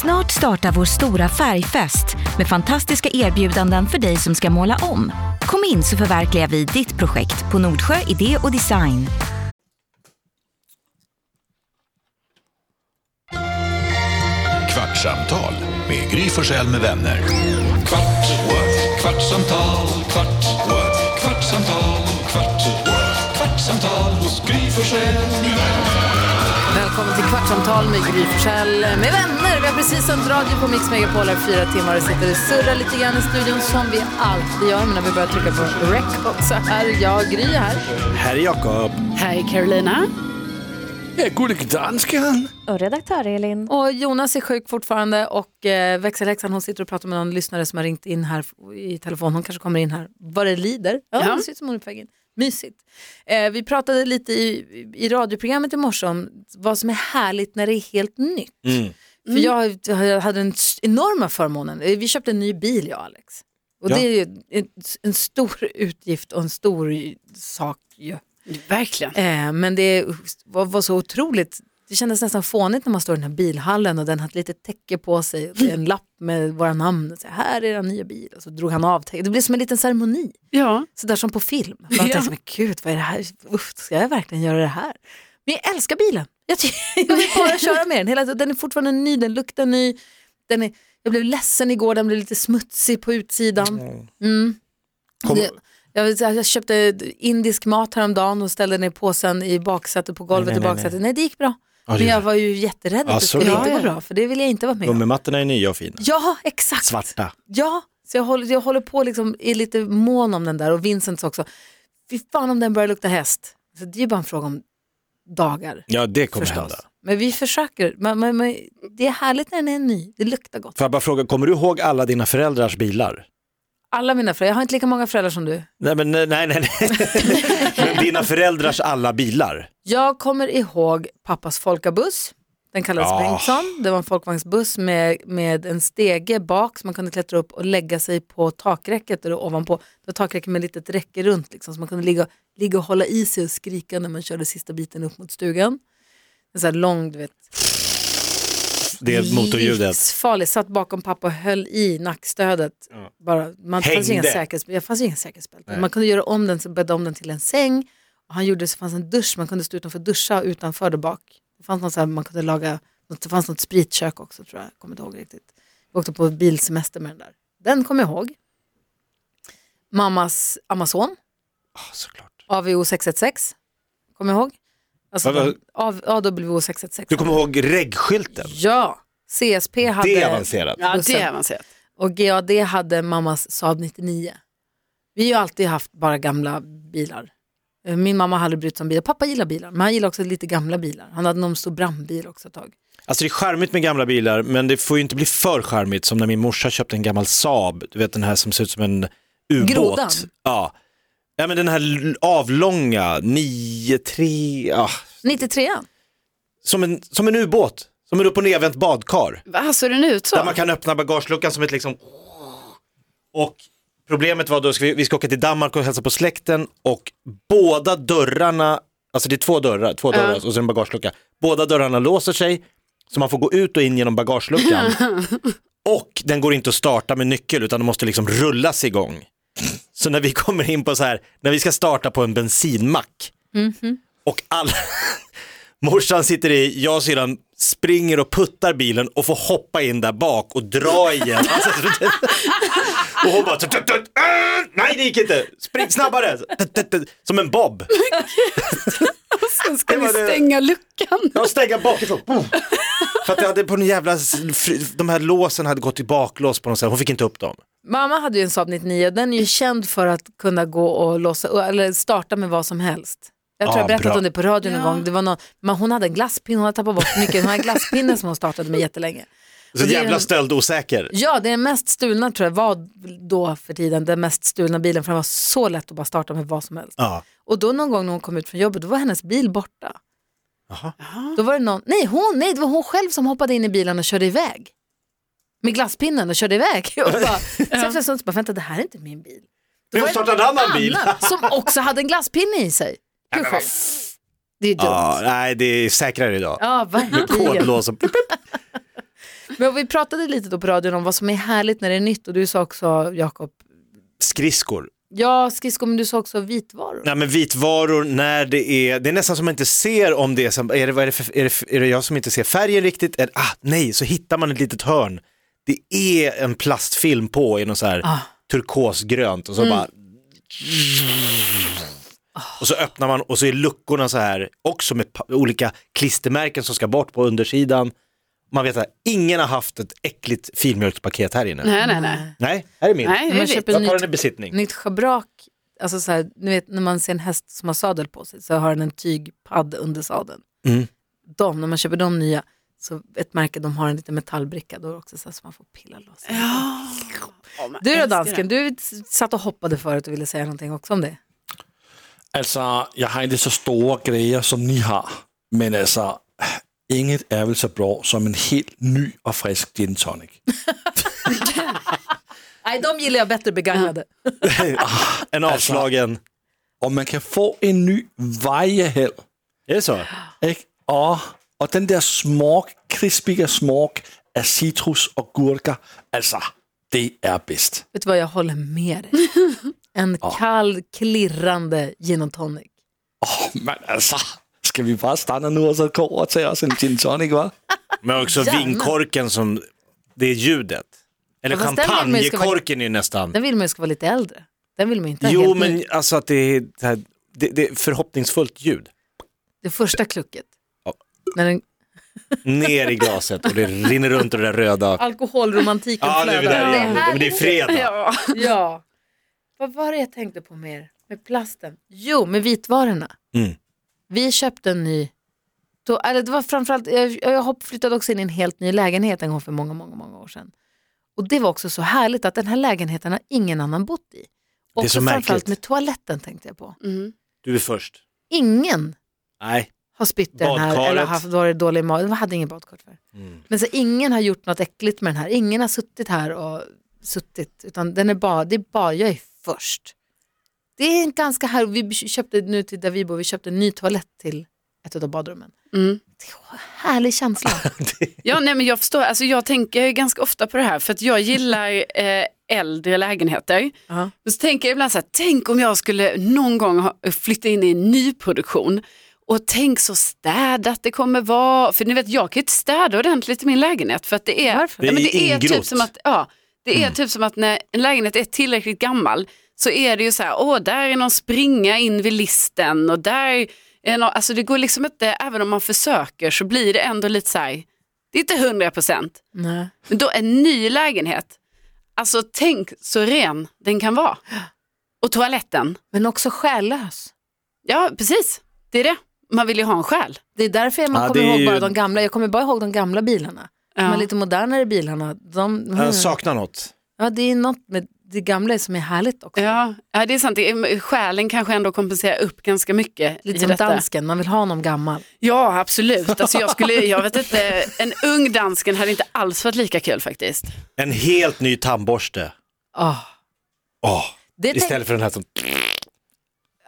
Snart startar vår stora färgfest med fantastiska erbjudanden för dig som ska måla om. Kom in så förverkligar vi ditt projekt på Nordsjö Idé och Design. Kvartsamtal med Gry Forssell med vänner. Kvart, what? kvartsamtal, kvart, what? kvartsamtal, kvart, what? Kvartsamtal med Gry Forssell med vänner. Vi har precis sänt radio på Mix Megapol här fyra timmar och sitter och surrar lite grann i studion som vi alltid gör. Men när vi börjar trycka på rec så här är jag, Gry är här. Här är Jakob. Här är Carolina. Jag är dansken. Och redaktör Elin. Och Jonas är sjuk fortfarande och eh, växelhäxan hon sitter och pratar med någon lyssnare som har ringt in här i telefon. Hon kanske kommer in här vad det lider. Ja, Ja. det ser ut som hon är på väg in. Mysigt. Eh, vi pratade lite i, i radioprogrammet i morse om vad som är härligt när det är helt nytt. Mm. För jag, jag hade den enorma förmånen, eh, vi köpte en ny bil jag och Alex. Och Ja. det är ju en, en stor utgift och en stor sak ju. Verkligen. Eh, men det var, var så otroligt, det kändes nästan fånigt när man står i den här bilhallen och den hade ett litet täcke på sig, och det är en lapp med våra namn och så här, är den nya bil och så drog han av täcket. Det blev som en liten ceremoni, Ja. sådär som på film. Man Ja. tänkte, men gud vad är det här, Uff, ska jag verkligen göra det här? Men jag älskar bilen, jag, jag vill bara köra med den, Hela, den är fortfarande ny, den luktar ny, den är, jag blev ledsen igår, den blev lite smutsig på utsidan. Mm. Kom- Det, jag, jag köpte indisk mat häromdagen och ställde ner påsen i baksätet på golvet Nej, i nej, nej, baksätet. Nej, det gick bra. Men jag var ju jätterädd att det så skulle inte gå bra, för det vill jag inte vara med om. Gummimattorna är nya och fina. Ja, exakt. Svarta. Ja, så jag håller, jag håller på liksom, är lite mån om den där och Vincents också. Fy fan om den börjar lukta häst. Så det är ju bara en fråga om dagar. Ja, det kommer förstås. hända. Men vi försöker. Men, men, men, det är härligt när den är ny. Det luktar gott. Får jag bara fråga, kommer du ihåg alla dina föräldrars bilar? Alla mina föräldrar, jag har inte lika många föräldrar som du. Nej, men nej, nej, nej. men dina föräldrars alla bilar? Jag kommer ihåg pappas folkabuss. Den kallades Ah. Bengtsson. Det var en folkvagnsbuss med, med en stege bak som man kunde klättra upp och lägga sig på takräcket eller ovanpå. Det var takräcket med ett litet räcke runt liksom, så man kunde ligga, ligga och hålla i sig och skrika när man körde sista biten upp mot stugan. En sån här lång, du vet, Det motorljudet. livsfarlig. Satt bakom pappa och höll i nackstödet. Bara, man, fanns ingen Hängde. säkerhets, det fanns ingen säkerhetsbälte. Man kunde göra om den, bädda om den till en säng. Och han gjorde så fanns en dusch, man kunde stå utanför duscha utanför där bak. Det fanns något så här, man kunde laga, det fanns något spritkök också tror jag, jag kommer inte ihåg riktigt. Vi åkte på bilsemester med den där. Den kommer jag ihåg. Mammas Amazon, Ah, såklart. AVO 616, kommer jag ihåg. Alltså Vad var- den- av- AWO 616. Du kommer ihåg reggskylten? Ja, CSP hade... Det är avancerat. Ja, det är avancerat. Och GAD hade mammas Saab 99. Vi har ju alltid haft bara gamla bilar. Eh, Min mamma hade brytt sig om bilar. Pappa gillar bilar, men han gillar också lite gamla bilar. Han hade någon stor brandbil också ett tag. Alltså det är charmigt med gamla bilar, men det får ju inte bli för charmigt som när min morsa köpte en gammal Saab, du vet den här som ser ut som en ubåt. Grodan? Ja. Ja, men den här avlånga, 9-3, ja. 93 som, en, som en ubåt, som en upp och nervänt badkar. Va, såg den ut så? Där man kan öppna bagageluckan som ett liksom... Och problemet var då, ska vi, vi ska åka till Danmark och hälsa på släkten och båda dörrarna, alltså det är två dörrar, två dörrar och så en bagagelucka. Båda dörrarna låser sig så man får gå ut och in genom bagageluckan. och den går inte att starta med nyckel utan den måste liksom rullas igång. Så när vi kommer in på så här, när vi ska starta på en bensinmack och alla, morsan sitter i, jag och syrran springer och puttar bilen och får hoppa in där bak och dra igen. Alltså, och hon bara, tut, tut, tut, äh, nej det gick inte, spring snabbare, som en bob. Sen ska Det vi det. stänga luckan. Jag stänga bakifrån. För att jag hade på den jävla, de här låsen hade gått i baklås på något sätt, hon fick inte upp dem. Mamma hade ju en Saab 99 och den är ju känd för att kunna gå och låsa, eller starta med vad som helst. Jag tror Ja, jag berättat bra. om det på radion en gång. Det var någon, men hon hade en glasspinne, hon hade tappat bort nyckeln. Hon hade en glasspinne som hon startade med jättelänge. Så är jävla stöldosäker. Ja, det är den mest stulna tror jag var då för tiden, den mest stulna bilen för den var så lätt att bara starta med vad som helst. Ja. Och då någon gång när hon kom ut från jobbet, då var hennes bil borta. Jaha. Då var det någon, nej, hon, nej det var hon själv som hoppade in i bilen och körde iväg. Med glasspinnen och körde iväg. Och bara, så efter en stund så bara, vänta det här är inte min bil. Då var det startat en annan bil. Som också hade en glasspinne i sig. Hur sjukt? Det är dumt. Ja, nej det är säkrare idag. Ja, Med kodlås och... Men vi pratade lite då på radion om vad som är härligt när det är nytt och du sa också, Jakob, Skridskor. ja skridskor men du sa också vitvaror. Nej men vitvaror när det är, det är nästan som man inte ser om det är, som, är, det, är, det för, är, det, är det jag som inte ser färgen riktigt? Är, ah, nej, så hittar man ett litet hörn. Det är en plastfilm på i något så här Ah. turkosgrönt och så bara och så öppnar man och så är luckorna så här också med olika klistermärken som ska bort på undersidan. Man vet att ingen har haft ett äckligt filmjölkspaket här inne. Nej, Nej, nej, nej. här är min. Nej, man köper Jag tar nytt, den i besittning. nytt schabrak, alltså så här, ni vet när man ser en häst som har sadel på sig så har den en tygpadd under sadeln. Mm. De, när man köper de nya, så ett märke de har en liten metallbricka då också så, här, så man får pilla loss. Ja. Ja, Du då dansken, du satt och hoppade förut och ville säga någonting också om det. Altså, jeg har inte så stora grejer som ni har, men altså, inget är väl så bra som en helt ny och frisk gin tonic. Nej, de gillar jag bättre begagnade. En avslagen, Och man kan få en ny varje helg. är det så? Ikke? Og, og den der smag, krispiga smak af citrus och gurka, altså, det är bäst. Vet du vad, jag håller med dig. En kall, klirrande gin och tonic. Åh, men altså, skal vi bare stanna nu och så gå over og tage os en gin tonic, va? Men också vinkorken som, det är ljudet. Eller Ja, ska vara- champagnekorken är ju nästan. Den vill man ju ska vara lite äldre. Den vill man inte ha Jo men ny. alltså att det är, det, det är förhoppningsfullt ljud. Det första klucket. När den Ner i glaset och det rinner runt och det där röda. alkoholromantiken Ja nu är vi flödar. där igen. Men det är fredag. Ja. Ja. Vad var det jag tänkte på mer med plasten? Jo, med vitvarorna. Mm. Vi köpte en ny, då, eller det var framförallt, jag, jag flyttade också in i en helt ny lägenhet en gång för många, många, många år sedan. Och det var också så härligt att den här lägenheten har ingen annan bott i. Också så märkligt. framförallt med toaletten tänkte jag på. Mm. Du är först. Ingen Nej. Har spytt i den här eller haft varit dålig i magen. De hade ingen badkar för. Mm. Men så ingen har gjort något äckligt med den här. Ingen har suttit här och suttit. Utan den är bara, det är bara, jag är först. Det är en ganska här, vi köpte nu till där vi bor, vi köpte en ny toalett till ett av badrummen. Mm. Det är en härlig känsla. Ja, nej, men jag förstår, alltså, jag tänker ganska ofta på det här för att jag gillar eh, äldre lägenheter. Ja. Men så tänker jag ibland så här, tänk om jag skulle någon gång ha, flytta in i en nyproduktion och tänk så städat det kommer vara. För ni vet, jag kan ju inte städa ordentligt i min lägenhet för att det är, Varför? Ja, men Det är det är typ ingrott. som att, ja, det är typ som att när en lägenhet är tillräckligt gammal så är det ju så här, åh, där är någon springa in vid listen och där är någon, alltså det går liksom inte, även om man försöker så blir det ändå lite så här, det är inte hundra procent. Men då en ny lägenhet, alltså tänk så ren den kan vara. Och toaletten, Men också själlös. ja precis, det är det. Man vill ju ha en själ. Det är därför man Ja, kommer ihåg ju- bara de gamla. Jag kommer bara ihåg de gamla bilarna. De Ja. lite modernare bilarna. De, Jag saknar något. ja, det är något med det gamla som är härligt också. Ja, ja, det är sant. Själen kanske ändå kompenserar upp ganska mycket. Lite som detta. dansken, man vill ha honom gammal. Ja, absolut. Alltså jag, skulle, jag vet inte, en ung dansken hade inte alls varit lika kul faktiskt. En helt ny tandborste. Oh. Åh, Det istället för den här som...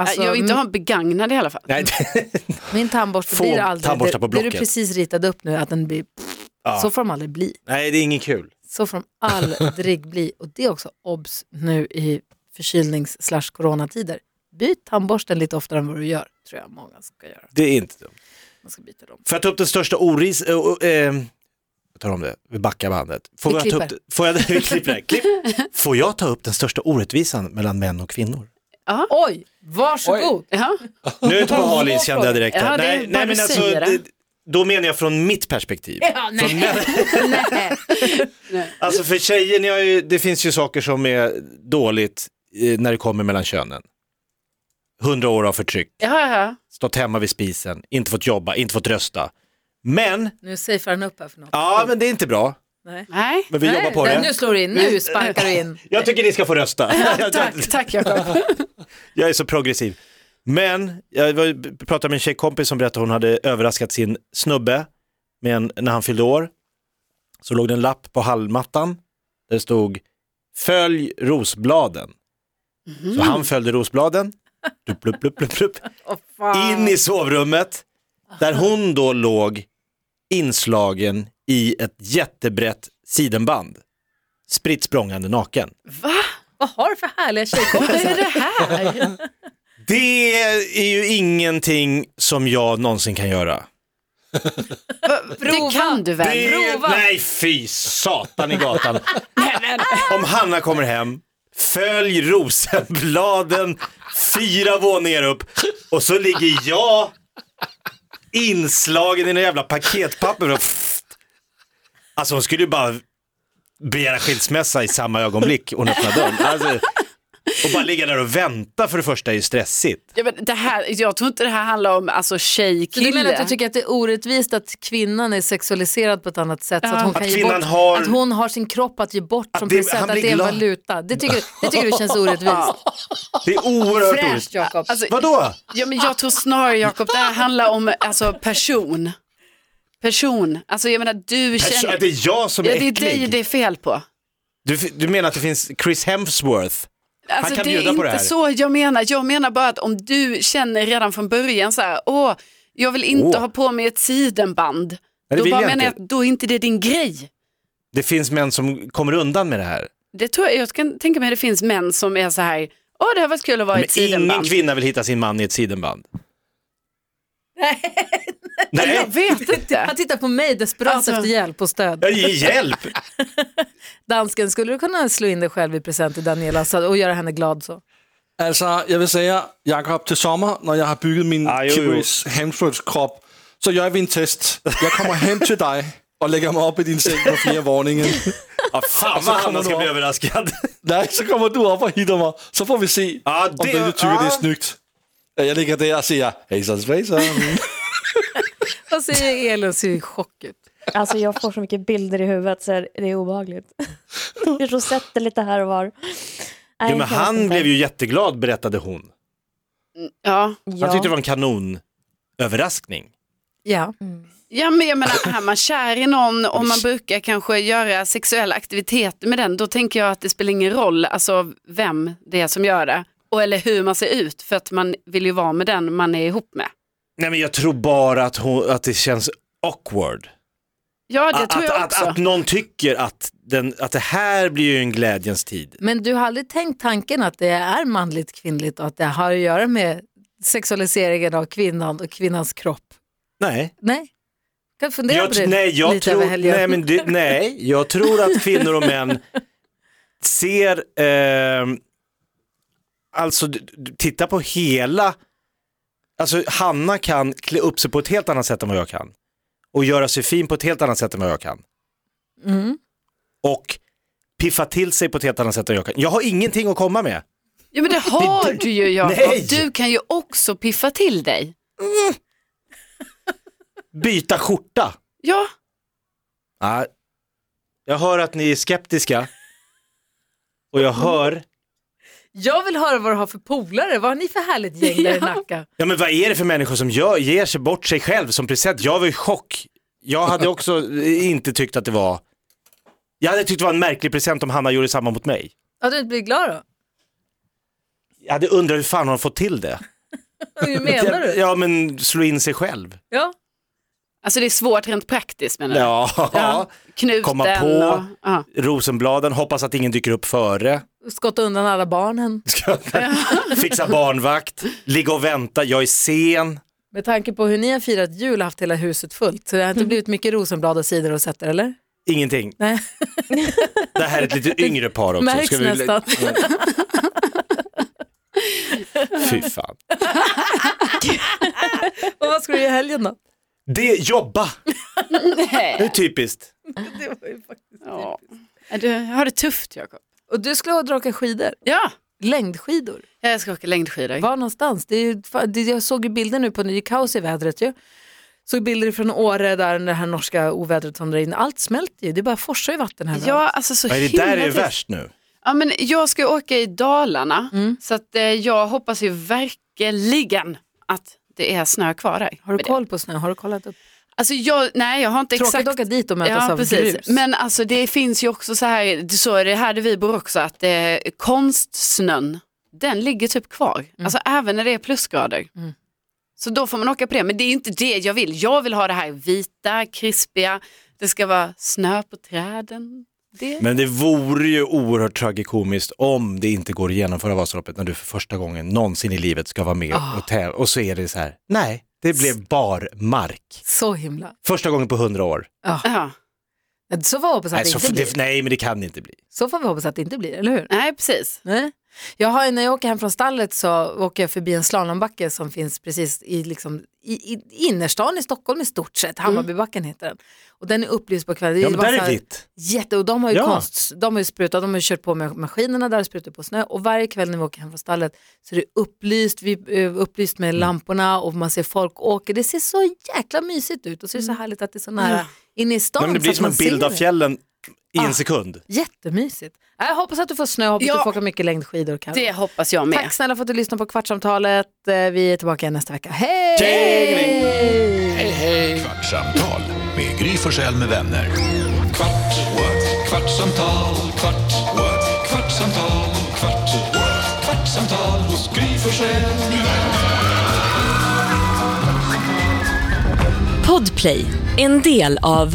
alltså, jag vill inte ha en begagnad i alla fall. Nej, Min tandborste Få blir aldrig, tandborstar på det, det du precis ritade upp nu, att den blir, Ja. så får de aldrig bli. Nej, det är ingen kul. Så får de aldrig bli. Och det är också obs nu i förkylnings slash coronatider. Byt tandborsten lite oftare än vad du gör, tror jag många ska göra. Det är inte dumt. Man ska byta dem. Får jag ta upp den största oris... Äh, äh, jag tar om det, vi backar bandet. Får Vi jag, ta upp, klipper. får, jag, vi klipper. Klipp. får jag ta upp den största orättvisan mellan män och kvinnor? Oj, varsågod! Ja. Nu är ute på hal is kände jag direkt. Ja, det nej, nej, men alltså, det. det, då menar jag från mitt perspektiv. Ja, nej. Nej. alltså för tjejer, ni har ju, det finns ju saker som är dåligt eh, när det kommer mellan könen. Hundra år av förtryck, ja, ja. stått hemma vid spisen, inte fått jobba, inte fått rösta. Men, Nu safear han upp här för något. ja men det är inte bra. Nej. Nej. Men vi Nej, jobbar på det. Nu slår du in, nu sparkar du in. Jag tycker ni ska få rösta. Tack, tack Jakob. Jag är så progressiv. Men jag var- pratade med en tjejkompis som berättade att hon hade överraskat sin snubbe med en, när han fyllde år. Så låg det en lapp på hallmattan där det stod Följ rosbladen. Så han följde rosbladen, blup, blup, blup, blup, blup, fan. in i sovrummet där hon då låg inslagen i ett jättebrett sidenband. Spritt språngande naken. Va? Vad har du för härliga Vad tjejkompisar? är det här? Det är ju ingenting som jag någonsin kan göra. Va- Det kan du väl? Det är, nej fy satan i gatan. Om Hanna kommer hem, följ Rosenbladen fyra våningar upp och så ligger jag inslagen i några jävla paketpapper. Alltså hon skulle ju bara begära skilsmässa i samma ögonblick hon öppnar dörren. Alltså, och bara ligga där och vänta för det första är ju stressigt. Ja, men det här, jag tror inte det här handlar om alltså, tjej, Så du menar att du tycker att det är orättvist att kvinnan är sexualiserad på ett annat sätt? Så Ja. att, hon Att kan ge kvinnan bort, har- att hon har sin kropp att ge bort som det- present, att det är en valuta. Det tycker, det tycker du känns orättvist? Det är oerhört Fräscht roligt. Jakob. Alltså, Vadå? ja, men jag tror snarare Jakob, det här handlar om alltså, person. Person, alltså jag menar du Perso- känner... det är jag som är Ja, det är dig det är fel på. Du, du menar att det finns Chris Hemsworth? Alltså, kan det är bjuda på det inte här. så jag menar. Jag menar bara att om du känner redan från början så här, åh, jag vill inte Åh. ha på mig ett sidenband. det då bara jag menar jag inte. att då är inte det din grej. Det finns män som kommer undan med det här. Det tror jag, jag kan tänka mig att det finns män som är så här, åh det har varit kul att vara i Men ett sidenband. ingen kvinna vill hitta sin man i ett sidenband. Nej. Jag vet inte. Han tittar på mig desperat Alltså- efter hjälp och stöd. Ja, ge hjälp! Dansken, skulle du kunna slå in dig själv i present till Daniela och göra henne glad så? Altså, jeg vil sige, Jakob, til sommer, når jeg har bygget min Ah. Chris Hemsworths krop, så gør vi en test. Jeg kommer hem til dig og lægger mig op i din seng på fjerde våningen. Fan så vad kommer Hanna ska du bli av. överraskad. Nej, så kommer du op og hitter mig. Så får vi se, om det- begge tykker, det ja. er snygt. Ja, Jeg ligger der og siger, hejsan svejsan. Vad säger Elin? Ser ju chock ut. Alltså jag får så mycket bilder i huvudet så det är obehagligt. Rosetter lite här och var. Nej, Jo, men han blev ju jätteglad berättade hon. Ja. Han tyckte det var en kanonöverraskning. Ja. ja, men jag menar, är man kär i någon och man brukar kanske göra sexuella aktiviteter med den, då tänker jag att det spelar ingen roll alltså, vem det är som gör det. Och, eller hur man ser ut, för att man vill ju vara med den man är ihop med. Nej men jag tror bara att, hon, att det känns awkward. Ja, det att, tror jag att, också. att, att någon tycker att, den, att det här blir ju en glädjens tid. Men du har aldrig tänkt tanken att det är manligt kvinnligt och att det har att göra med sexualiseringen av kvinnan och kvinnans kropp? Nej. Nej? Kan fundera på det Jag, nej, jag lite tror, över helgen. nej, men det, nej, jag tror att kvinnor och män ser, eh, alltså titta på hela, alltså Hanna kan klä upp sig på ett helt annat sätt än vad jag kan. Och göra sig fin på ett helt annat sätt än vad jag kan. Mm. Och piffa till sig på ett helt annat sätt än jag kan. Jag har ingenting att komma med. Ja men det har du ju Jakob. Du kan ju också piffa till dig. Byta skjorta. Ja, Ja, jag hör att ni är skeptiska. Och jag hör, Jag vill höra vad du har för polare. Vad har ni för härligt gäng där i Nacka? ja men vad är det för människor som gör, ger sig bort sig själv som present? Jag var i chock. Jag hade också inte tyckt att det var, jag hade tyckt det var en märklig present om Hanna gjorde samma mot mig. Ja, du inte blir glad då? Jag hade undrat hur fan hon har fått till det. Hur menar du? Ja men slå in sig själv. Ja. alltså det är svårt rent praktiskt menar du? Ja, Knuten komma på. och... Ja. Rosenbladen, hoppas att ingen dyker upp före. Skotta undan alla barnen. Fixa barnvakt, ligga och vänta, jag är sen. Med tanke på hur ni har firat jul och haft hela huset fullt. Så det har inte blivit mycket rosenblad och sidor och sätter eller? Ingenting. Nej, Det här är ett lite yngre par också. märks Ska vi- nästan. Fy fan. Och vad ska du göra i helgen då? Det, jobba! Det är typiskt. Det var ju faktiskt... Ja. Du har det tufft Jakob. Och du skulle åka skidor? Ja, Längdskidor? jag ska åka längdskidor. Var någonstans? Det är det, jag såg ju bilder nu på, det är kaos i vädret ju. Såg bilder från Åre där det här norska ovädret som drar in. Allt smälter ju, det bara forsar ju vatten här. Ja, alltså så är det där är trist. värst nu? Ja, men jag ska åka i Dalarna, Mm. så att, eh, jag hoppas ju verkligen att det är snö kvar där. Har du det. koll på snö? Har du kollat upp? Alltså jag, nej, jag har inte Tråkigt exakt. att åka dit och mötas Ja, av precis. grus. Men alltså det finns ju också så här, så är det här där vi bor också, att eh, konstsnön, den ligger typ kvar. Alltså även när det är plusgrader. Mm. Så då får man åka på det, men det är inte det jag vill. Jag vill ha det här vita, krispiga, Det ska vara snö på träden. Det. Men det vore ju oerhört tragikomiskt om det inte går att genomföra Vasaloppet när du för första gången någonsin i livet ska vara med och tävla och så är det så här, nej, det blev bar mark. Så himla. Första gången på hundra år. Ja. Så får vi hoppas att Nej, det inte blir. det, nej, men det kan det inte bli. Så får vi hoppas att det inte blir, eller hur? Nej, precis. Nej. Jag har, när jag åker hem från stallet så åker jag förbi en slalombacke som finns precis i, liksom, i, i innerstan i Stockholm i stort sett. Hammarbybacken heter den. Och den är upplyst på kvällen. Ja, men där är vitt. Jätte, och de har ju Ja. konst, de har ju sprutat, de har ju kört på med maskinerna där och sprutat på snö. Och varje kväll när vi åker hem från stallet så är det upplyst, vi, eh, upplyst med lamporna och man ser folk åka. Det ser så jäkla mysigt ut och så är det så härligt att det är så nära inne i stan. Men det blir som en bild av fjällen i Ah. en sekund. Jättemysigt. Jag hoppas att du får snö, hoppas Ja. att du får åka mycket längdskidor. Karo. Det hoppas jag med. Tack snälla för att du lyssnade på Kvartsamtalet. Eh, Vi är tillbaka igen nästa vecka. Hej! Kvartsamtal med Gry Forssell med vänner. Kvart, what? kvartsamtal, kvart, what? kvartsamtal, kvart, what? kvartsamtal hos Gry Forssell med vänner. Podplay, en del av